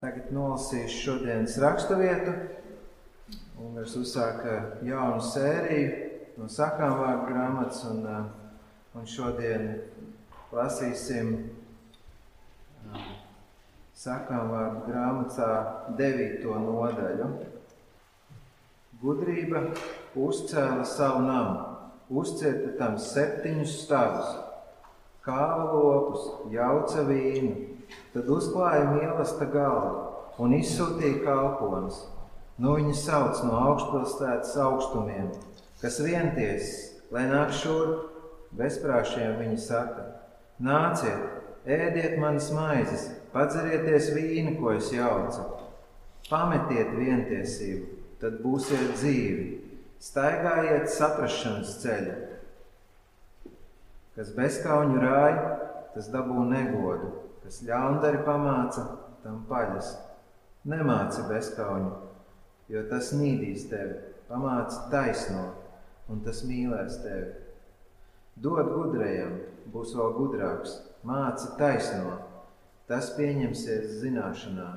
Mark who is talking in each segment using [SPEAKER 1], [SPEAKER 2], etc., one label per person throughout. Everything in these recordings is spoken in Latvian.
[SPEAKER 1] Tagad nolasīšu šodienas raksturvietu. Un mēs uzsākām jaunu sēriju no sakām vārdu grāmatas. Un, un šodien lasīsim sakām vārdu grāmatā devīto nodaļu. Gudrība uzcēla savu namu, uzcieta tam septiņus stāvus, kāva lopus, jauca vīnu Tad uzklāja mīlestība galvu un izsūtīja kalpones. Nu viņi sauc no augšpilsētas augstumiem, kas vienties, lai nāk šurp. Bezprāšiem viņi saka: Nāciet, ēdiet manas maizes, padzerieties vīnu, ko es jaucu. Pametiet vientiesību, tad būsiet dzīvi. Staigājiet saprašanas ceļu. Kas bezkauņu rāja, tas dabū negodu kas ļaundari pamāca, tam paļas. Nemāci bezkauņu, jo tas nīdīs tevi, pamāci taisno, un tas mīlēs tevi. Dod gudrajam, būs vēl gudrāks, māci taisno, tas pieņemsies zināšanā.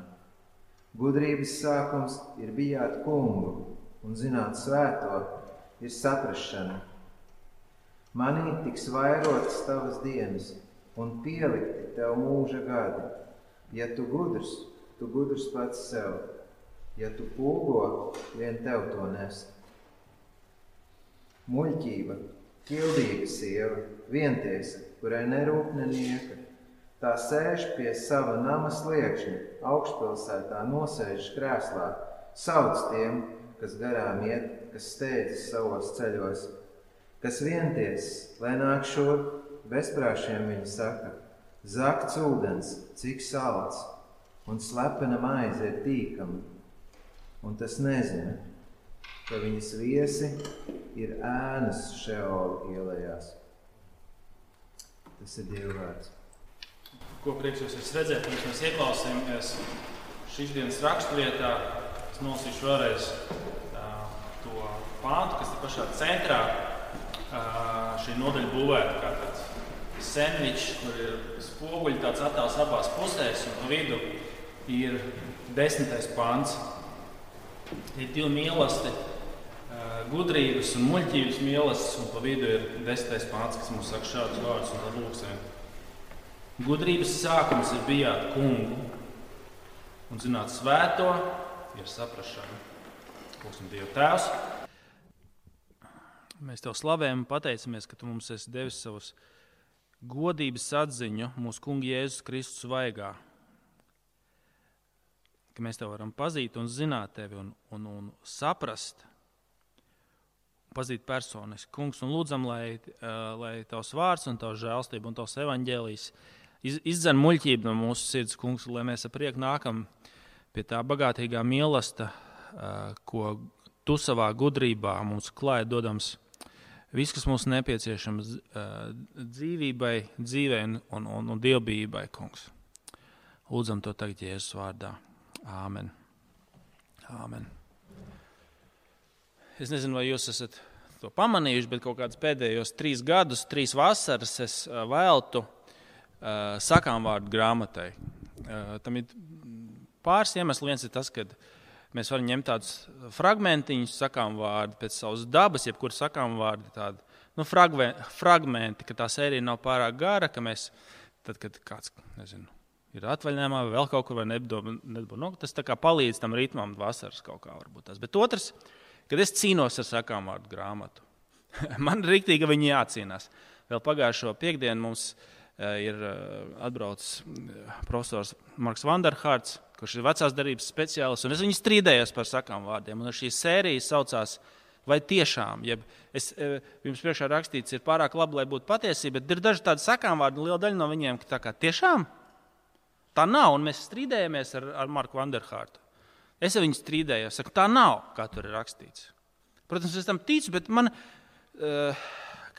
[SPEAKER 1] Gudrības sākums ir bijāt kungu, un zināt svēto ir saprašana. Manī tiks vairotas tavas dienas, un pielikti tev mūža gadi. Ja tu gudrs, tu gudrs pats sev. Ja tu pūgo, vien tev to nest. Muļķība, ķildīga sieva, vientiesa, kurai nerūp nenieka. Tā sēž pie sava nama sliekšņa, augšpilsētā nosēž krēslā, sauc tiem, kas garām iet, kas steidzas savos ceļos, kas vienties, lai nāk šurp, bezprāšiem viņi saka, zakts ūdens, cik salds, un slepena maize ir tīkama, un tas nezina, ka viņas viesi ir ēnas šeola ielējās. Tas ir Dieva vārds.
[SPEAKER 2] Ko prieks jūs redzēt, pirms mēs ieklausījāmies šīs dienas raksturvietā. Es nolasīšu vēlreiz uh, to pāntu, kas ir pašā centrā. Uh, šī nodaļa būvēta sandvičs, kur ir spoguļi tāds attēls abās pusēs, un pa vidu ir desmitais pāns. Ir divi mīlestība, gudrības un muļķības mīlestības, un pa vidu ir desmitais pāns, kas mums saka šādus vārdus, un lūksim. Gudrības sākums ir bijāt kungu, un zināt svēto ir saprašana. Lūksim Dievu Tēvs. Mēs tev slavējam un pateicamies, ka tu mums esi devis savus godības atziņu mūsu Kunga Jēzus Kristus vaigā. Ka mēs tev varam pazīt un zināt tevi un, un, un saprast, pazīt personiski. Kungs, un lūdzam, lai, uh, lai tavs vārds un tavs žēlstība un tavs evaņģēlijs iz, izdzen muļķību no mūsu sirds, kungs, lai mēs ar prieku nākam pie tā bagātīgā mīlestība, uh, ko tu savā gudrībā mums klāja dodams Viss, kas mums nepieciešams dzīvībai, dzīvei un, un, un, un dievbijībai, kungs. Lūdzam to tagad Jēzus vārdā. Āmen. Āmen. Es nezinu, vai jūs esat to pamanījuši, bet kaut kādus pēdējos trīs gadus, trīs vasaras es veltu sakām vārdu grāmatai. Tam ir pāris iemesli. Viens ir tas, ka uh, Mēs varam ņemt tādus fragmentiņus, sakām vārdu pēc savas dabas, jebkurā sakām vārdu tādu nu, fragmenti, ka tā sērija nav pārāk gara, ka mēs, tad, kad kāds nezinu, ir atvaļinājumā vai vēl kaut kur, nebūtu, nu, tas palīdz tam ritmam, vasaras kaut kā varbūt tas. Bet otrs, kad es cīnos ar sakām vārdu grāmatu, man ir rīktīgi, ka viņi jācīnās. Vēl pagājušo piekdienu mums uh, ir uh, atbraucis uh, profesors Marks Vanderhārds kurš ir vecās darbības speciālists, es viņu strīdējos par sakām vārdiem. Un šī sērija saucās Vai tiešām, ja es, e, jums priekšā rakstīts, ir pārāk labi, lai būtu patiesība, bet ir daži tādi sakām vārdi, un liela daļa no viņiem, ka tā kā tiešām tā nav, un mēs strīdējamies ar, ar Marku Vanderhārtu. Es ar viņu strīdējos, saku, tā nav, kā tur ir rakstīts. Protams, es tam ticu, bet man, e,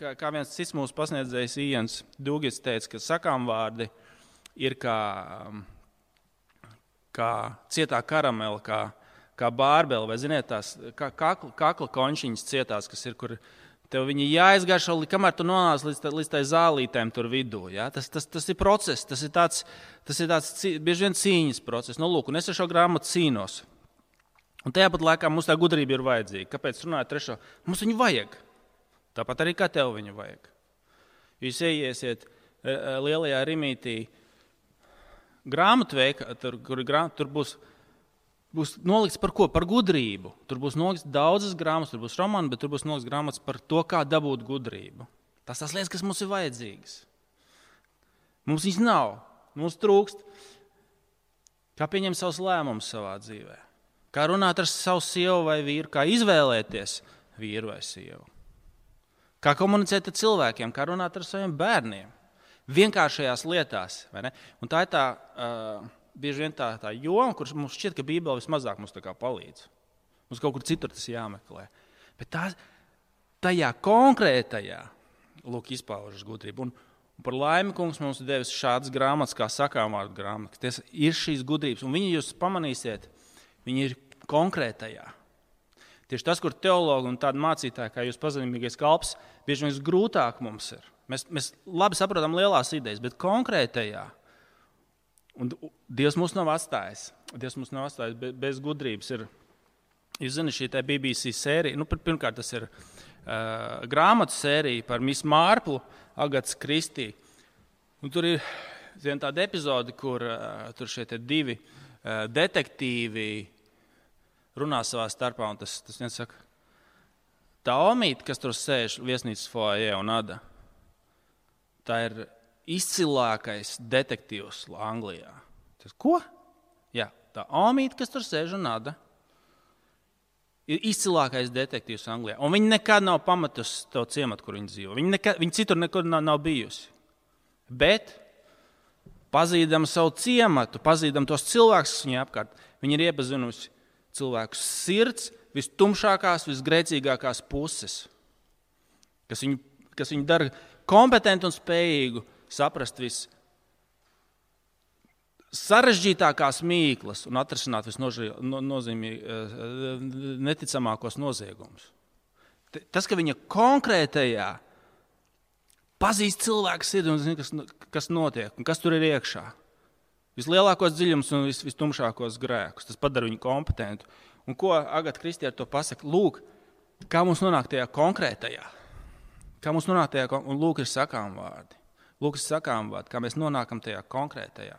[SPEAKER 2] kā, kā viens cits mūsu pasniedzējs, Ijans Dugis, teica, ka sakām vārdi ir kā kā cietā karamela, kā, kā bārbele, vai ziniet, tās kā, kakla, kakla končiņas cietās, kas ir, kur Tev viņi jāizgaršo, kamēr tu nonāc līdz, līdz tai zālītēm tur vidū. Ja? Tas, tas, tas ir process, tas ir tāds, tas ir tāds bieži vien cīņas process. Nu, lūk, un es ar šo grāmatu cīnos. Un tajā pat laikā mums tā gudrība ir vajadzīga. Kāpēc runājot trešo? Mums viņu vajag. Tāpat arī kā tev viņu vajag. Jūs ieiesiet e, e, lielajā rimītī grāmatveikā, tur, kur grā, tur būs, būs nolikts par ko? Par gudrību. Tur būs nolikts daudzas grāmatas, tur būs romāni, bet tur būs nolikts grāmatas par to, kā dabūt gudrību. Tas tas lietas, kas mums ir vajadzīgas. Mums viņas nav, mums trūkst. Kā pieņemt savus lēmumus savā dzīvēm? Kā runāt ar savu sievu vai vīru, kā izvēlēties vīru vai sievu. Kā komunicēt ar cilvēkiem, kā runāt ar saviem bērniem. Vienkāršajās lietās. Tā ir tā, uh, bieži vien tā, tā joma, kur mums šķiet, ka Bībele vismazāk mums palīdz. Mums kaut kur citur tas jāmeklē. Bet tā, tajā konkrētajā lūk, izpaužas gudrība. Un, par laimi, kungs mums ir devis šādas grāmatas, kā sakām vārdu grāmatas. Tas ir šīs gudrības, un viņi jūs pamanīsiet, viņi ir konkrētajā. Tieši tas, kur teologi un tādi mācītāji, kā jūs pazemīgais kalps, bieži vien grūtāk mums ir. Mēs, mēs labi saprotam lielās idejas, bet konkrētajā. Un Dievs mūs nav atstājis. Dievs mūs nav atstājis bez, bez gudrības. Ir, jūs zināt, šī BBC sērija, nu, pirmkārt, tas ir uh, grāmatu sērija par Miss Mārplu, Agatas Kristī. Un tur ir viena tāda epizode, kur uh, tur šie divi uh, detektīvi runā savā starpā. Tas, tas viens saka, tā omīte, kas tur sēž viesnīcas foajē un ada, tā ir izcilākais detektīvs Anglijā. Tas, ko? Jā, tā omīte, kas tur sēž un ada, ir izcilākais detektīvs Anglijā. Un viņi nekad nav pametusi to ciematu, kur viņi dzīvo. Viņi, nekad, viņi citur nekur nav, nav bijusi. Bet, pazīdama savu ciematu, pazīdama tos cilvēkus, kas viņai apkārt, viņi ir iepazinusi cilvēku sirds vistumšākās, visgrēcīgākās puses, kas viņu, kas viņu dara kompetentu un spējīgu saprast visu sarežģītākās mīklas un atrisināt visnozīmīgākos, neticamākos noziegumus. Tas, ka viņa konkrētajā pazīst cilvēku sirdi un zina, kas, kas notiek un kas tur ir iekšā vislielākos dziļumus un vis, vistumšākos grēkus. Tas padara viņu kompetentu. Un ko Agatē Kristija ar to pasaka? Lūk, kā mums nonākt tajā konkrētajā. Kā mums nonākt tajā, un lūk, ir sakām vārdi. Lūk, ir sakām vārdi, kā mēs nonākam tajā konkrētajā.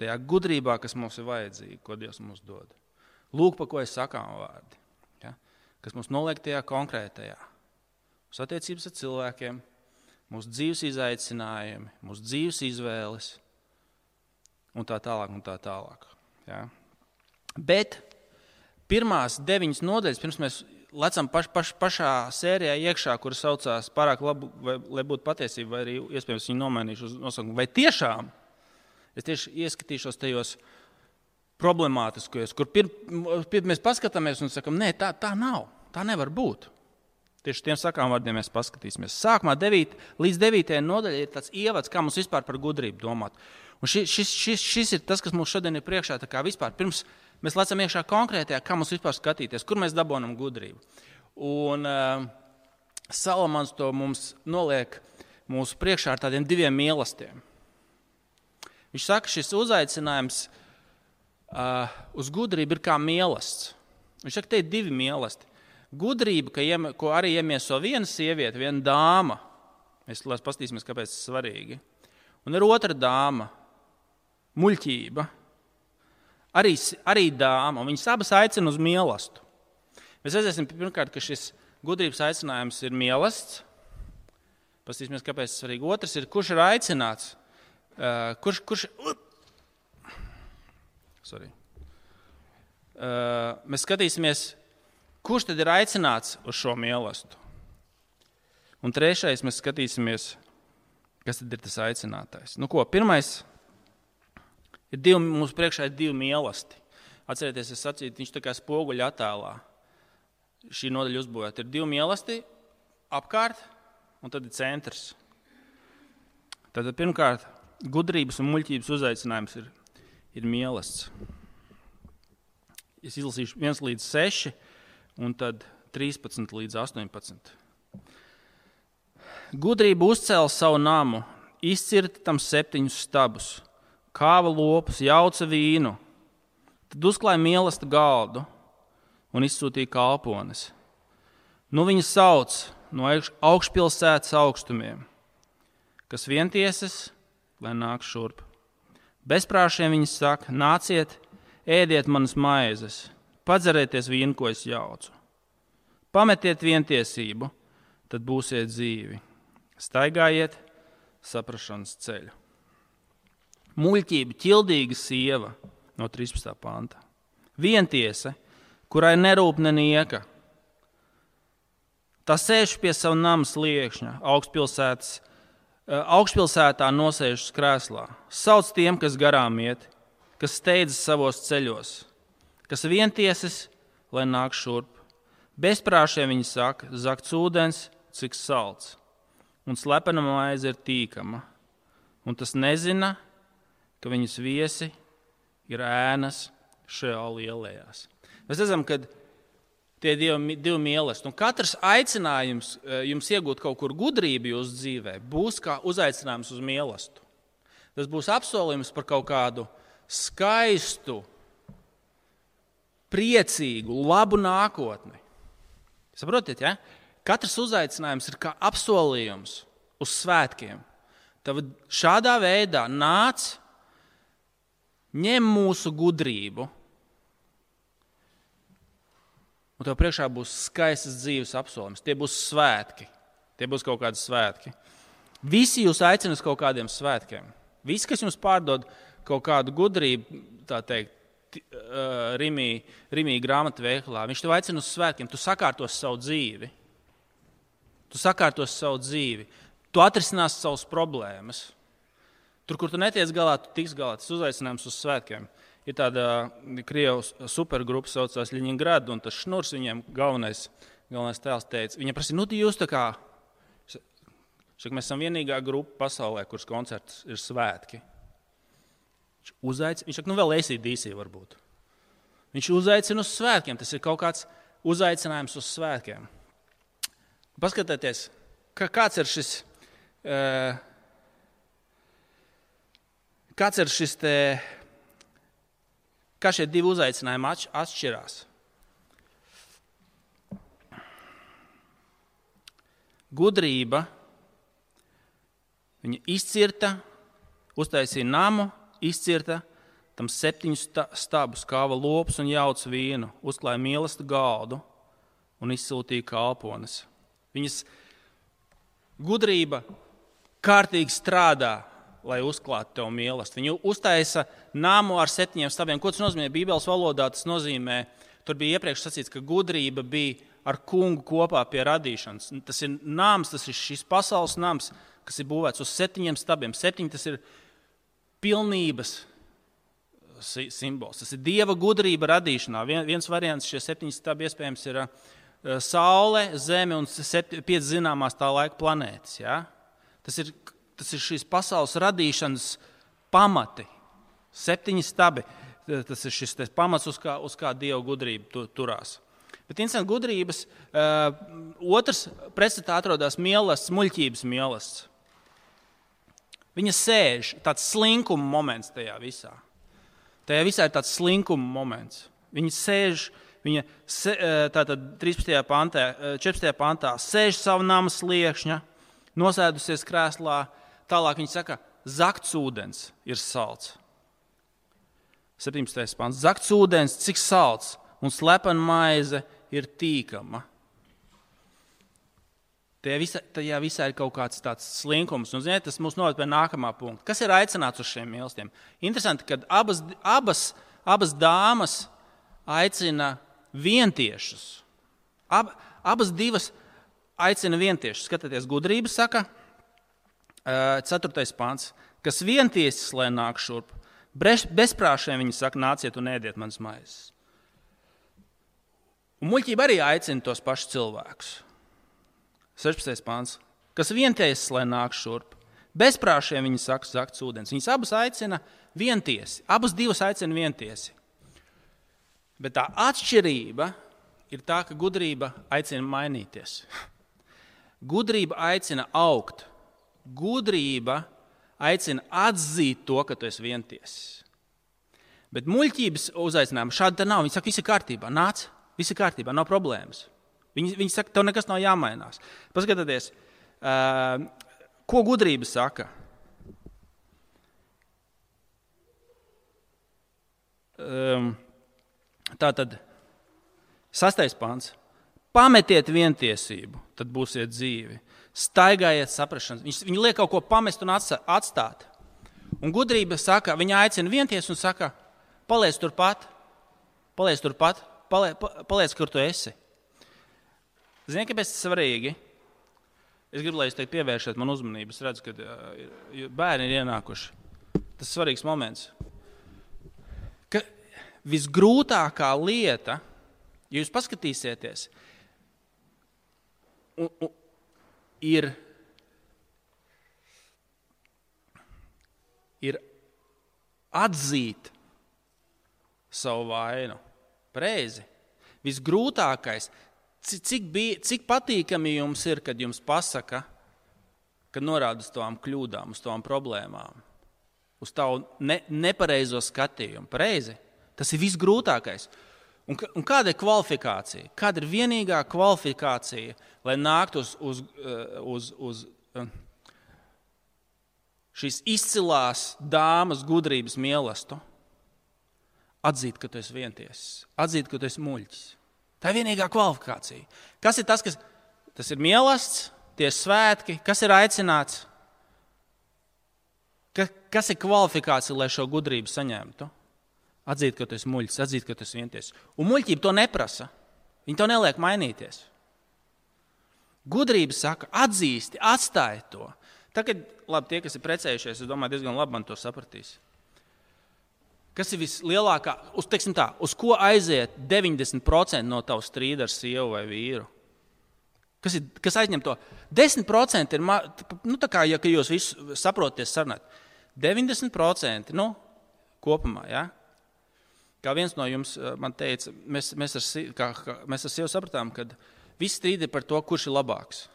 [SPEAKER 2] Tajā gudrībā, kas mums ir vajadzīga, ko Dievs mums dod. Lūk, pa ko ir sakām vārdi. Ja? Kas mums noliek tajā konkrētajā. Mūsu attiecības ar cilvēkiem, mūsu dzīves izaicinājumi, mūsu dzīves izvēles un tā tālāk. Un tā tālāk ja? Bet pirmās deviņas nodaļas, pirms mēs lecam paš, paš, pašā sērijā iekšā, kuras saucās pārāk labi, vai, lai būtu patiesība, vai arī iespējams viņi nomainīšu uz nosaukumu, vai tiešām es tieši ieskatīšos tajos problemātiskajos, kur pir, pir, mēs paskatāmies un sakam, nē, tā, tā nav, tā nevar būt. Tieši tiem sakām vārdiem mēs paskatīsimies. Sākumā 9, līdz 9. nodaļai ir tāds ievads, kā mums vispār par gudrību domāt. Un šis, šis, šis, šis ir tas, kas mums šodien ir priekšā. Pirms mēs lecam iekšā konkrētajā, kā mums vispār skatīties, kur mēs dabūjam gudrību. Un uh, Salamans to mums noliek mūsu priekšā ar tādiem diviem mīlestiem. Viņš saka, šis uzaicinājums uh, uz gudrību ir kā mīlestības. Viņš saka, te ir divi mīlestības. Gudrība, iem, ko arī iemieso viena sieviete, viena dāma. Mēs paskatīsimies, kāpēc tas ir svarīgi. Un ir otra dāma, muļķība, arī, arī dāma. Viņas abas aicina uz mīlestību. Mēs redzēsim, pirmkārt, ka šis gudrības aicinājums ir mīlestības. Paskatīsimies, kāpēc tas ir svarīgi. Otrs ir, kurš ir aicināts? Uh, kurš, kurš, uh, mēs skatīsimies, kurš tad ir aicināts uz šo mīlestību. Un trešais, mēs skatīsimies, kas tad ir tas aicinātais. Nu, ko, pirmais Ir divi, mums priekšā ir divi mīlesti. Atcerieties, es sacīju, viņš tā kā spoguļa attēlā. Šī nodaļa uzbūvēta. Ir divi mīlesti apkārt, un tad ir centrs. Tad pirmkārt, gudrības un muļķības uzaicinājums ir, ir mīlestības. Es izlasīšu 1 līdz 6, un tad 13 līdz 18. gudrība uzcēla savu namu, izcirta tam septiņus stabus, kāva lopus, jauca vīnu, tad uzklāja mīlestību galdu un izsūtīja kalpones. Nu viņa sauc no augšpilsētas augstumiem, kas vientiesas, lai nāk šurp. Bezprāšiem viņi saka, nāciet, ēdiet manas maizes, padzerieties vīnu, ko es jaucu. Pametiet vientiesību, tad būsiet dzīvi. Staigājiet saprašanas ceļu. Muļķība, ķildīga sieva no 13. panta. Vientiesa, kurai nerūp nenieka. Tā sēž pie sava nama sliekšņa, augstpilsētas, eh, augstpilsētā nosēžas krēslā. Sauc tiem, kas garām iet, kas steidzas savos ceļos, kas vientiesas, lai nāk šurp. Bezprāšiem viņi saka, zakts ūdens, cik salds, un slepena maize ir tīkama. Un tas nezina, ka viņas viesi ir ēnas šajā lielajās. Mēs redzam, ka tie divi, divi mīlestības. Katrs aicinājums e, jums iegūt kaut kur gudrību jūsu dzīvē būs kā uzaicinājums uz mīlestību. Tas būs apsolījums par kaut kādu skaistu, priecīgu, labu nākotni. Saprotiet, ja? Katrs uzaicinājums ir kā apsolījums uz svētkiem. Tad šādā veidā nāc, ņem mūsu gudrību, un tev priekšā būs skaistas dzīves apsolījums. Tie būs svētki, tie būs kaut kādi svētki. Visi jūs aicina uz kaut kādiem svētkiem. Visi, kas jums pārdod kaut kādu gudrību, tā teikt, Rimī, Rimī grāmatu veikalā, viņš tev aicina uz svētkiem, tu sakārtos savu dzīvi. Tu sakārtos savu dzīvi, tu atrisinās savas problēmas. Tur, kur tu netiec galā, tu tiks galā. Tas uzaicinājums uz svētkiem. Ir tāda Krievijas supergrupa, kas saucās Ļiņģerāda, un tas šnurs viņiem galvenais, galvenais tēls teica, viņa prasīja, nu, jūs tā kā, šak, mēs esam vienīgā grupa pasaulē, kuras koncerts ir svētki. Viņš uzaicina, viņš saka, nu, vēl esi dīsī varbūt. Viņš uzaicina uz svētkiem, tas ir kaut kāds uzaicinājums uz svētkiem. Paskatieties, ka kāds ir šis. Uh, kāds ir šis te, kā šie divi uzaicinājumi atšķirās? Gudrība, viņa izcirta, uztaisīja namu, izcirta tam septiņus stabus, kāva lopus un jauca vīnu, uzklāja mīlestību galdu un izsūtīja kalpones. Viņas gudrība kārtīgi strādā, lai uzklātu tev mīlestību. Viņa uztaisa nāmu ar septiņiem stabiem. Ko tas nozīmē? Bībeles valodā tas nozīmē, tur bija iepriekš sacīts, ka gudrība bija ar kungu kopā pie radīšanas. Tas ir nams, tas ir šis pasaules nams, kas ir būvēts uz septiņiem stabiem. Septiņi tas ir pilnības simbols. Tas ir dieva gudrība radīšanā. Viens variants šie septiņi stabi iespējams ir Eh, Saule, Zeme un piecas zināmās tā laika planētas. Ja? Tas, ir, tas ir šīs pasaules radīšanas pamati, septiņi stabi. Tas ir šis pamats, uz kā, uz kā dieva gudrība tu, turās. Bet interesanti, gudrības uh, otrs pretstatā atrodas mīlestības, muļķības mīlestības. Viņa sēž, tāds slinkuma moments tajā visā. Tajā visā ir tāds slinkuma moments. Viņa sēž, uh, Viņa tātad 13. pantā, 14. pantā sēž savā nama sliekšņa, nosēdusies krēslā. Tālāk viņa saka, zakts ūdens ir salds. 17. pants. Zakts ūdens, cik salds un slepena maize ir tīkama. Tajā visā, tajā visā ir kaut kāds tāds slinkums. Un, ziniet, tas mūs noved pie nākamā punkta. Kas ir aicināts uz šiem mīlestībiem? Interesanti, ka abas, abas, abas dāmas aicina vientiešus. Ab, abas divas aicina vientiešus. Skatieties, gudrība saka, 4. pāns, kas vientiesis, lai nāk šurp. Bezprāšiem viņi saka, nāciet un ēdiet manas maizes. Un muļķība arī aicina tos pašus cilvēkus. 16. pāns, kas vientiesis, lai nāk šurp. Bezprāšiem viņi saka, zakts ūdens. Viņas abas aicina vientiesi. Abas divas aicina vientiesi. Bet tā atšķirība ir tā, ka gudrība aicina mainīties. Gudrība aicina augt. Gudrība aicina atzīt to, ka tu esi vientiesis. Bet muļķības uzaicinājuma šāda nav. Viņi saka, viss ir kārtībā, nāc, viss ir kārtībā, nav problēmas. Viņi, viņi saka, tev nekas nav jāmainās. Paskatieties, uh, ko gudrība saka. Um, tā tad sastais pāns. Pametiet vientiesību, tad būsiet dzīvi. Staigājiet saprašanas. Viņi, viņi liek kaut ko pamest un atstāt. Un gudrība saka, viņa aicina vienties un saka, paliec turpat, paliec turpat, paliec, paliec kur tu esi. Ziniet, kāpēc tas ir svarīgi? Es gribu, lai jūs teikt, pievēršat man uzmanību. Es redzu, ka uh, bērni ir ienākuši. Tas ir svarīgs moments. Ka visgrūtākā lieta, ja jūs paskatīsieties, un, un, ir, ir atzīt savu vainu. Preizi. Visgrūtākais, cik, bija, cik patīkami jums ir, kad jums pasaka, kad norāda uz tām kļūdām, uz tām problēmām, uz tavu ne, nepareizo skatījumu. Pareizi. Tas ir visgrūtākais. Un, un kāda ir kvalifikācija? Kāda ir vienīgā kvalifikācija, lai nāktu uz, uz, uh, uz, uz uh, šīs izcilās dāmas gudrības mīlestību? Atzīt, ka tu esi vientiesis, atzīt, ka tu esi muļķis. Tā ir vienīgā kvalifikācija. Kas ir tas, kas tas ir mīlestības, tie svētki, kas ir aicināts? Ka, kas ir kvalifikācija, lai šo gudrību saņemtu? Atzīt, ka tu esi muļķis, atzīt, ka tu esi vienties. Un muļķība to neprasa. Viņa to neliek mainīties. Gudrība saka, atzīsti, atstāj to. Tagad, labi, tie, kas ir precējušies, es domāju, diezgan labi man to sapratīs. Kas ir vislielākā, uz, tā, uz ko aiziet 90% no tavas strīda ar sievu vai vīru? Kas, ir, kas aizņem to? 10% ir, nu, tā kā, ja jūs visu saprotat, sarunāt. 90% nu, kopumā. Ja? Kā viens no jums eh, man teica, mēs, mēs, ar, kā, kā, mēs ar sevi sapratām, ka viss strīd ir par to, kurš ir labāks.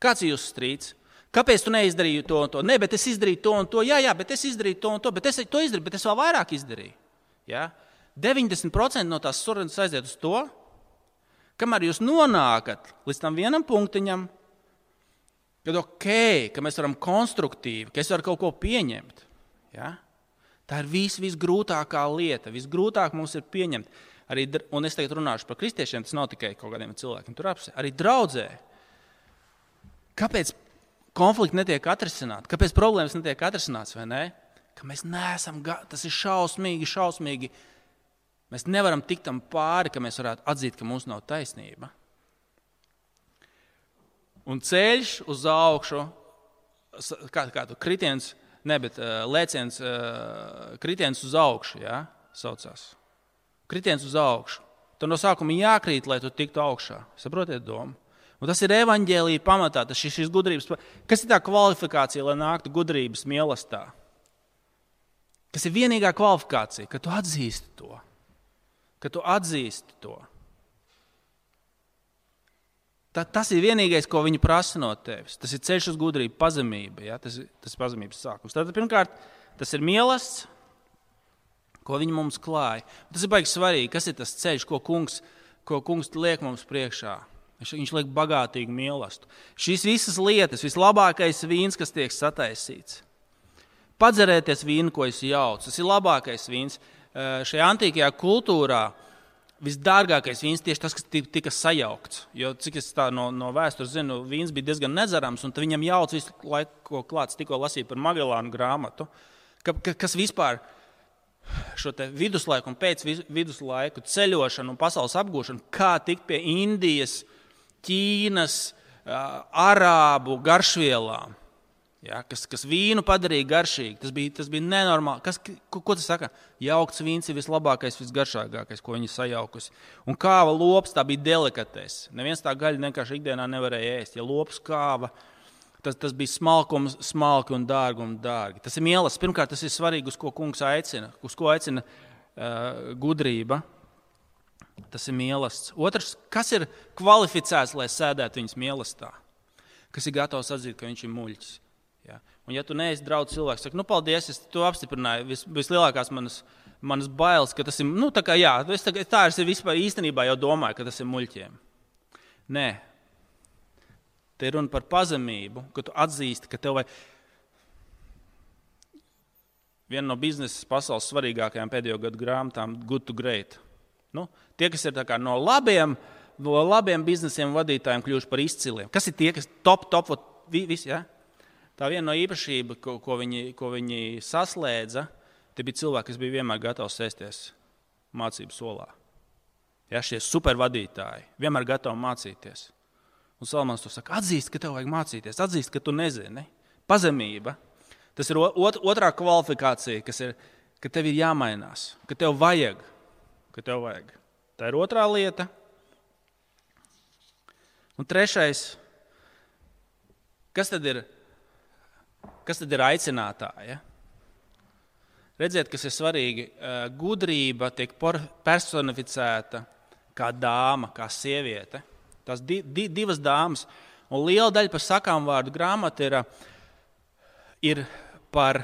[SPEAKER 2] Kāds ir jūsu strīds? Kāpēc tu neizdarīji to un to? Nē, bet es izdarīju to un to. Jā, jā, bet es izdarīju to un to. Bet es to izdarīju, bet es vēl vairāk izdarīju. Ja? 90% no tās sarunas aiziet uz to, kamēr jūs nonākat līdz tam vienam punktiņam, kad ok, ka mēs varam konstruktīvi, ka es varu kaut ko pieņemt. Ja? Tā ir vis, visgrūtākā lieta. Visgrūtāk mums ir pieņemt. Arī, un es tagad runāšu par kristiešiem, tas nav tikai kaut kādiem cilvēkiem tur apsi. Arī draudzē. Kāpēc konflikti netiek atrisināti? Kāpēc problēmas netiek atrisinātas? Ne? Ka mēs neesam, tas ir šausmīgi, šausmīgi. Mēs nevaram tikt tam pāri, ka mēs varētu atzīt, ka mums nav taisnība. Un ceļš uz augšu, kā, kā tu kritiens, ne, bet uh, lēciens, uh, kritiens uz augšu, jā, saucās. Kritiens uz augšu. Tur no sākuma jākrīt, lai tu tiktu augšā. Saprotiet domu? Un tas ir evaņģēlīja pamatā, tas ir šis gudrības. Kas ir tā kvalifikācija, lai nāktu gudrības mīlestībā? Kas ir vienīgā kvalifikācija, ka tu atzīsti to, ka tu atzīsti to. Ta, tas ir vienīgais, ko viņi prasa no tevis. Tas ir ceļš uz gudrību, pazemība. Ja? Tas, tas ir pazemības sākums. Tātad, pirmkārt, tas ir mīlestības, ko viņi mums klāja. Tas ir baigi svarīgi, kas ir tas ceļš, ko kungs, ko kungs liek mums priekšā. Viņš, viņš liek bagātīgu mīlestību. Šīs visas lietas, vislabākais vīns, kas tiek sataisīts. Padzerēties vīnu, ko es jaucu, tas ir labākais vīns. Šajā antīkajā kultūrā visdārgākais vīns tieši tas, kas tika sajaukts. Jo, cik es no, no vēstures zinu, vīns bija diezgan nedzerams, un viņam jauc visu laiku, ko klāts tikko lasīja par Magellānu grāmatu, ka, ka, kas vispār šo viduslaiku un pēc viduslaiku ceļošanu un pasaules apgūšanu, kā tikt pie Indijas, Ķīnas, Arābu garšvielām ja, kas, kas vīnu padarīja garšīgu. Tas bija, tas bija nenormāli. Kas, ko, ko tas saka? Jaukts vīns ir vislabākais, visgaršīgākais, ko viņi sajaukusi. Un kāva lops tā bija delikatese. Neviens tā gaļa vienkārši ikdienā nevarēja ēst. Ja lops kāva, tas, tas bija smalkums, smalki un dārgi un dārgi. Tas ir mīlestības. Pirmkārt, tas ir svarīgi, uz ko kungs aicina, uz ko aicina uh, gudrība. tas ir mīlestības. Otrs, kas ir kvalificēts, lai sēdētu viņas mīlestībā? Kas ir gatavs atzīt, ka viņš ir muļķis. Ja? Un, ja tu neesi draugs cilvēks, saka, nu, paldies, es to apstiprināju. Vis, vislielākās manas, manas bailes, ka tas ir, nu, tā kā, jā, es tā, tā es vispār īstenībā jau domāju, ka tas ir muļķiem. Nē, te ir runa par pazemību, ka tu atzīsti, ka tev vajag. Viena no biznesa pasaules svarīgākajām pēdējo gadu grāmatām - Good to Great. Nu, tie, kas ir no labiem, no labiem biznesiem vadītājiem, kļuvuši par izciliem. Kas ir tie, kas top, top, visi? Ja? Tā viena no īpašībām, ko, ko, viņi, ko viņi saslēdza, tie bija cilvēki, kas bija vienmēr gatavi sēsties mācību solā. Ja, šie supervadītāji vienmēr gatavi mācīties. Un Salmans to saka, atzīst, ka tev vajag mācīties, atzīst, ka tu nezini. Pazemība. Tas ir ot otrā kvalifikācija, kas ir, ka tev ir jāmainās, ka tev vajag ka tev vajag. Tā ir otrā lieta. Un trešais, kas tad ir, kas tad ir aicinātāja? Redziet, kas ir svarīgi. Gudrība tiek personificēta kā dāma, kā sieviete. Tās di, di, divas dāmas. Un liela daļa par sakām vārdu grāmatu ir, ir par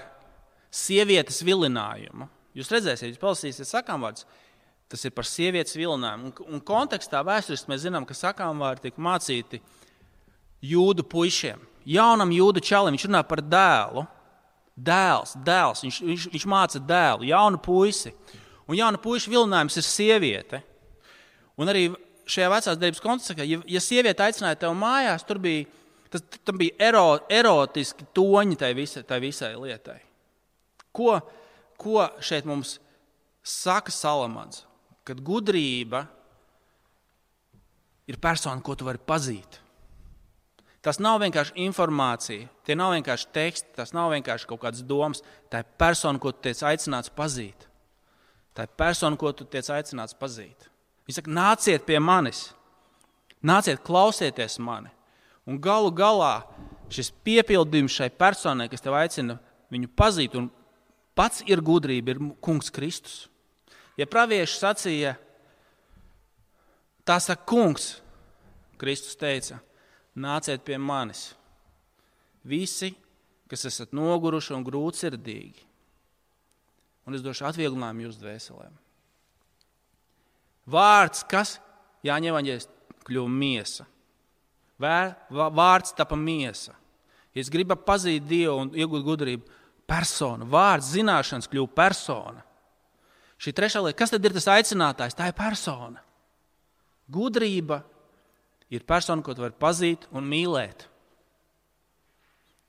[SPEAKER 2] sievietes vilinājumu. Jūs redzēsiet, jūs palasīsiet sakām vārdus. Tas ir par sievietes vilinājumu. Un, un kontekstā vēsturiski mēs zinām, ka sakām vārdi tiek mācīti jūdu puišiem. Jaunam jūdu čalim viņš runā par dēlu. Dēls, dēls. Viņš, viņš, viņš māca dēlu, jaunu puisi. Un jauna puiša vilinājums ir sieviete. Un arī šajā vecās darbības kontekstā, ja, ja sieviete aicināja tevi mājās, tur bija, tas, tam bija ero, erotiski toņi tai visai, tai visai lietai. Ko, ko šeit mums saka Salamans? kad gudrība ir persona, ko tu vari pazīt. Tas nav vienkārši informācija, tie nav vienkārši teksti, tas nav vienkārši kaut kādas domas. Tā ir persona, ko tu tiec aicināts pazīt. Tā ir persona, ko tu tiec aicināts pazīt. Viņš saka, nāciet pie manis, nāciet, klausieties mani. Un galu galā šis piepildījums šai personai, kas tev aicina viņu pazīt, un pats ir gudrība, ir Kungs Kristus. Ja pravieši sacīja, tā saka kungs, Kristus teica, nāciet pie manis. Visi, kas esat noguruši un grūtsirdīgi, un es došu atvieglojumu jūsu dvēselēm. Vārds, kas Jāņem Evanģēlis kļuva miesa. Vārds tapa miesa. Ja es gribu pazīt Dievu un iegūt gudrību, persona, vārds, zināšanas kļuva persona. Šī trešā lieta, kas tad ir tas aicinātājs? Tā ir persona. Gudrība ir persona, ko tu vari pazīt un mīlēt.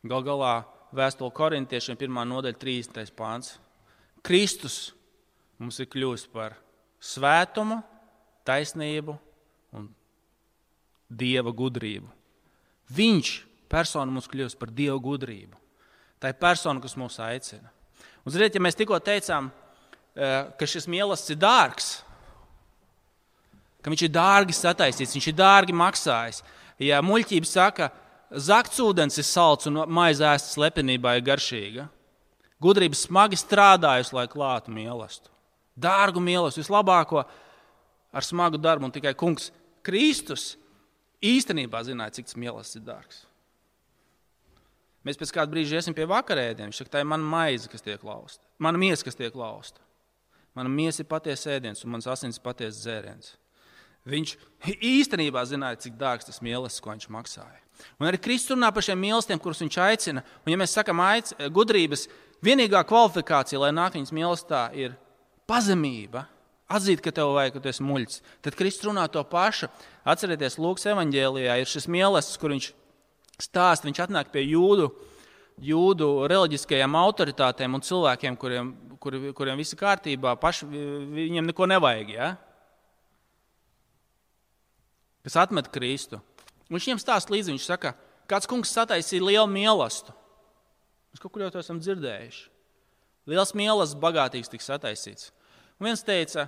[SPEAKER 2] Galu galā vēstule korintiešiem, 1. nodaļa, 30. pāns. Kristus mums ir kļuvis par svētumu, taisnību un dieva gudrību. Viņš persona mums kļūst par dieva gudrību. Tā ir persona, kas mūs aicina. Un, ziniet, ja mēs tikko teicām, Eh, ka šis mīlestības ir dārgs, ka viņš ir dārgi sataisīts, viņš ir dārgi maksājis. Ja muļķība saka, zakts ūdens ir salds un maize ēstas lepenībā ir garšīga, gudrība smagi strādājusi, lai klātu mīlestību. Dārgu mīlestību, vislabāko ar smagu darbu, un tikai kungs Kristus īstenībā zināja, cik tas mīlestības ir dārgs. Mēs pēc kāda brīža iesim pie vakarēdieniem. Viņš saka, tā ir mana maize, kas tiek lausta, mana miesa, kas tiek lausta. Mana miesa ir patiesa ēdiens, un mans asins ir patiesa dzēriens. Viņš īstenībā zināja, cik dārgs tas mīlestības, ko viņš maksāja. Un arī Kristus runā par šiem mīlestībiem, kurus viņš aicina. Un, ja mēs sakām, aic, gudrības, vienīgā kvalifikācija, lai nāk viņas mīlestībā, ir pazemība, atzīt, ka tev vajag, ka tu esi muļķis. Tad Kristus runā to pašu. Atcerieties, Lūks evanģēlijā ir šis mīlestības, kur viņš stāsta, viņš atnāk pie jūdu, jūdu reliģiskajām autoritātēm un cilvēkiem, kuriem kur, kuriem viss ir kārtībā, paši, viņiem neko nevajag. Ja? Kas atmet Kristu. Viņš viņiem stāsta līdzi, viņš saka, kāds kungs sataisīja lielu mīlestību. Mēs kaut kur jau to esam dzirdējuši. Liels mīlestības, bagātīgs tika sataisīts. Un viens teica,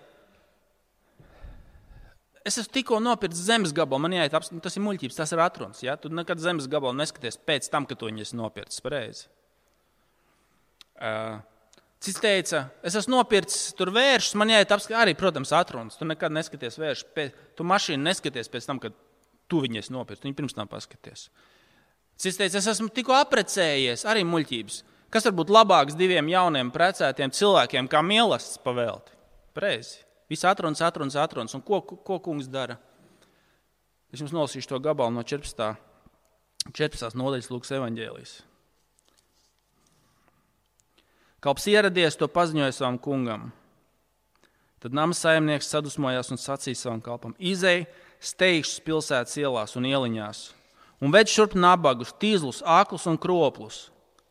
[SPEAKER 2] es esmu tikko nopircis zemes gabalu, man jāiet, tas ir muļķības, tas ir atruns. Ja? Tu nekad zemes gabalu neskaties pēc tam, kad to esi nopircis pareizi. Uh, Cits teica, es esmu nopircis tur vēršus, man jāiet apskatīt, arī, protams, atrunas. Tu nekad neskaties vēršus, pēc, tu mašīnu neskaties pēc tam, kad tu viņai nopirci. Viņa pirms tam paskaties. Cits teica, es esmu tikko apprecējies, arī muļķības. Kas var būt labāks diviem jauniem precētiem cilvēkiem, kā mīlestības pavēlti? Preizi. Viss atrunas, atrunas, atrunas. Un ko, ko kungs dara? Es jums nolasīšu to gabalu no 14. 14. nodaļas Lūkas evanģēlijas. Kalps ieradies, to paziņoja savam kungam. Tad nama saimnieks sadusmojās un sacīja savam kalpam: Izej, steigšus pilsētas ielās un ieliņās, un ved šurp nabagus, tīzlus, aklus un kroplus.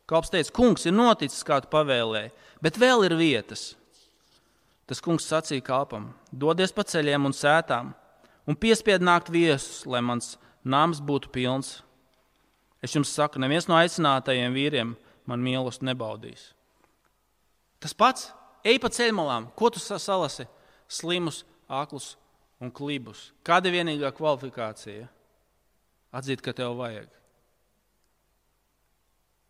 [SPEAKER 2] Kalps teica: Kungs, ir noticis, kā tu pavēlēji, bet vēl ir vietas. Tas kungs sacīja kalpam: Dodies pa ceļiem un sētām, un piespied nākt viesus, lai mans nams būtu pilns. Es jums saku, neviens no aicinātajiem vīriem man mīlestību nebaudīs. Tas pats, ej pa ceļmalām, ko tu salasi? Slimus, aklus un klibus. Kāda ir vienīgā kvalifikācija? Atzīt, ka tev vajag.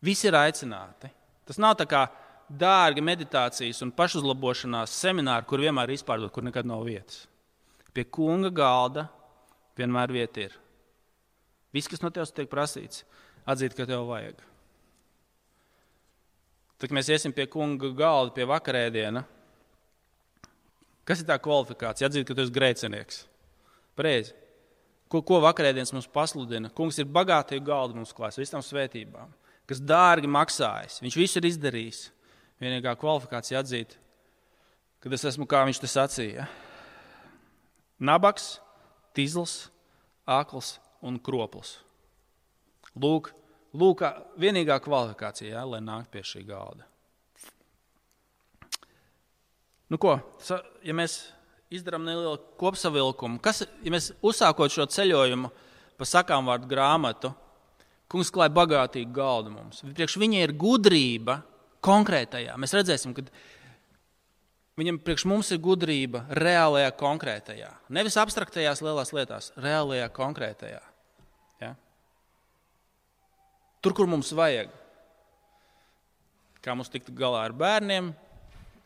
[SPEAKER 2] Visi ir aicināti. Tas nav tā kā dārgi meditācijas un pašuzlabošanās semināri, kur vienmēr ir izpārdot, kur nekad nav vietas. Pie kunga galda vienmēr vieta ir. Viss, kas no tevis tiek prasīts, atzīt, ka tev vajag. Tad, mēs iesim pie kunga galda, pie vakarēdiena, kas ir tā kvalifikācija? Atzīt, ka tu esi grēcinieks. Pareizi. Ko, ko vakarēdienas mums pasludina? Kungs ir bagātīgi galdi mums klāts visām svētībām, kas dārgi maksājas. Viņš visu ir izdarījis. Vienīgā kvalifikācija atzīt, ka es esmu, kā viņš te sacīja, nabaks, tīzls, akls un kropls. Lūk, Lūk, vienīgā kvalifikācija, jā, lai nāktu pie šī galda. Nu, ko, ja mēs izdarām nelielu kopsavilkumu, kas, ja mēs uzsākot šo ceļojumu pa sakām vārdu grāmatu, kungs klāja bagātīgu galdu mums. Priekš viņa ir gudrība konkrētajā. Mēs redzēsim, ka viņam priekš mums ir gudrība reālajā konkrētajā. Nevis abstraktajās lielās lietās, reālajā konkrētajā. Tur, kur mums vajag. Kā mums tikt galā ar bērniem,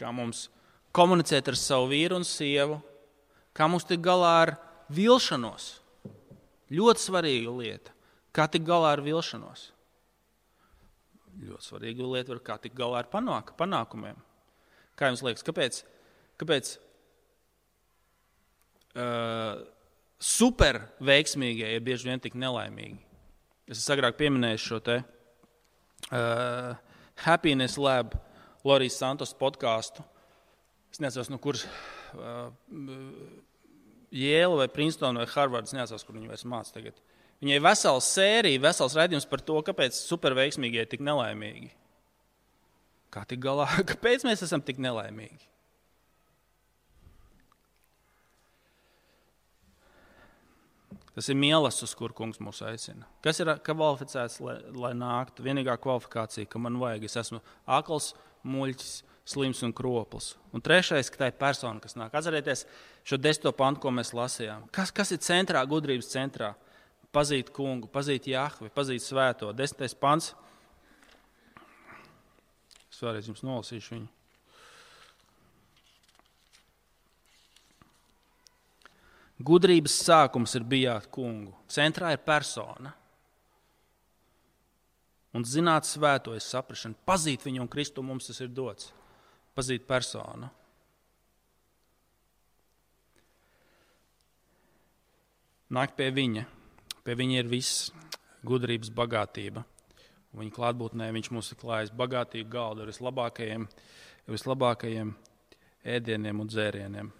[SPEAKER 2] kā mums komunicēt ar savu vīru un sievu, kā mums tikt galā ar vilšanos. Ļoti svarīga lieta. Kā tikt galā ar vilšanos? Ļoti svarīga lieta ir, kā tikt galā ar panāk, panākumiem. Kā jums liekas, kāpēc? kāpēc uh, super veiksmīgie ir bieži vien tik nelaimīgi? Es agrāk pieminējis šo te uh, Happiness Lab, Lorijas Santos podkāstu. Es nezinu, no kuras uh, Jēla vai Princeton vai Harvards, nezinu, kur viņi vairs mācās tagad. Viņai vesela sērija, vesels raidījums par to, kāpēc superveiksmīgie ir tik nelaimīgi. Kā tik galā? Kāpēc mēs esam tik nelaimīgi? Tas ir mīlestības, uz kur kungs mūs aicina. Kas ir kvalificēts, lai, lai nāktu? Vienīgā kvalifikācija, ka man vajag, es esmu akls, muļķis, slims un kropls. Un trešais, ka tā ir persona, kas nāk. Atcerieties šo desmito pantu, ko mēs lasījām. Kas, kas ir centrā, gudrības centrā? Pazīt kungu, pazīt Jahvi, pazīt svēto. Desmitais pants. Es vēlreiz jums nolasīšu viņu. Gudrības sākums ir bijāt kungu. Centrā ir persona. Un zināt svēto ir saprašana. Pazīt viņu un Kristu mums tas ir dots. Pazīt personu. Nākt pie viņa. Pie viņa ir viss gudrības bagātība. Viņa klātbūtnē viņš mums ir klājis bagātīgu galdu ar vislabākajiem, vislabākajiem ēdieniem un dzērieniem.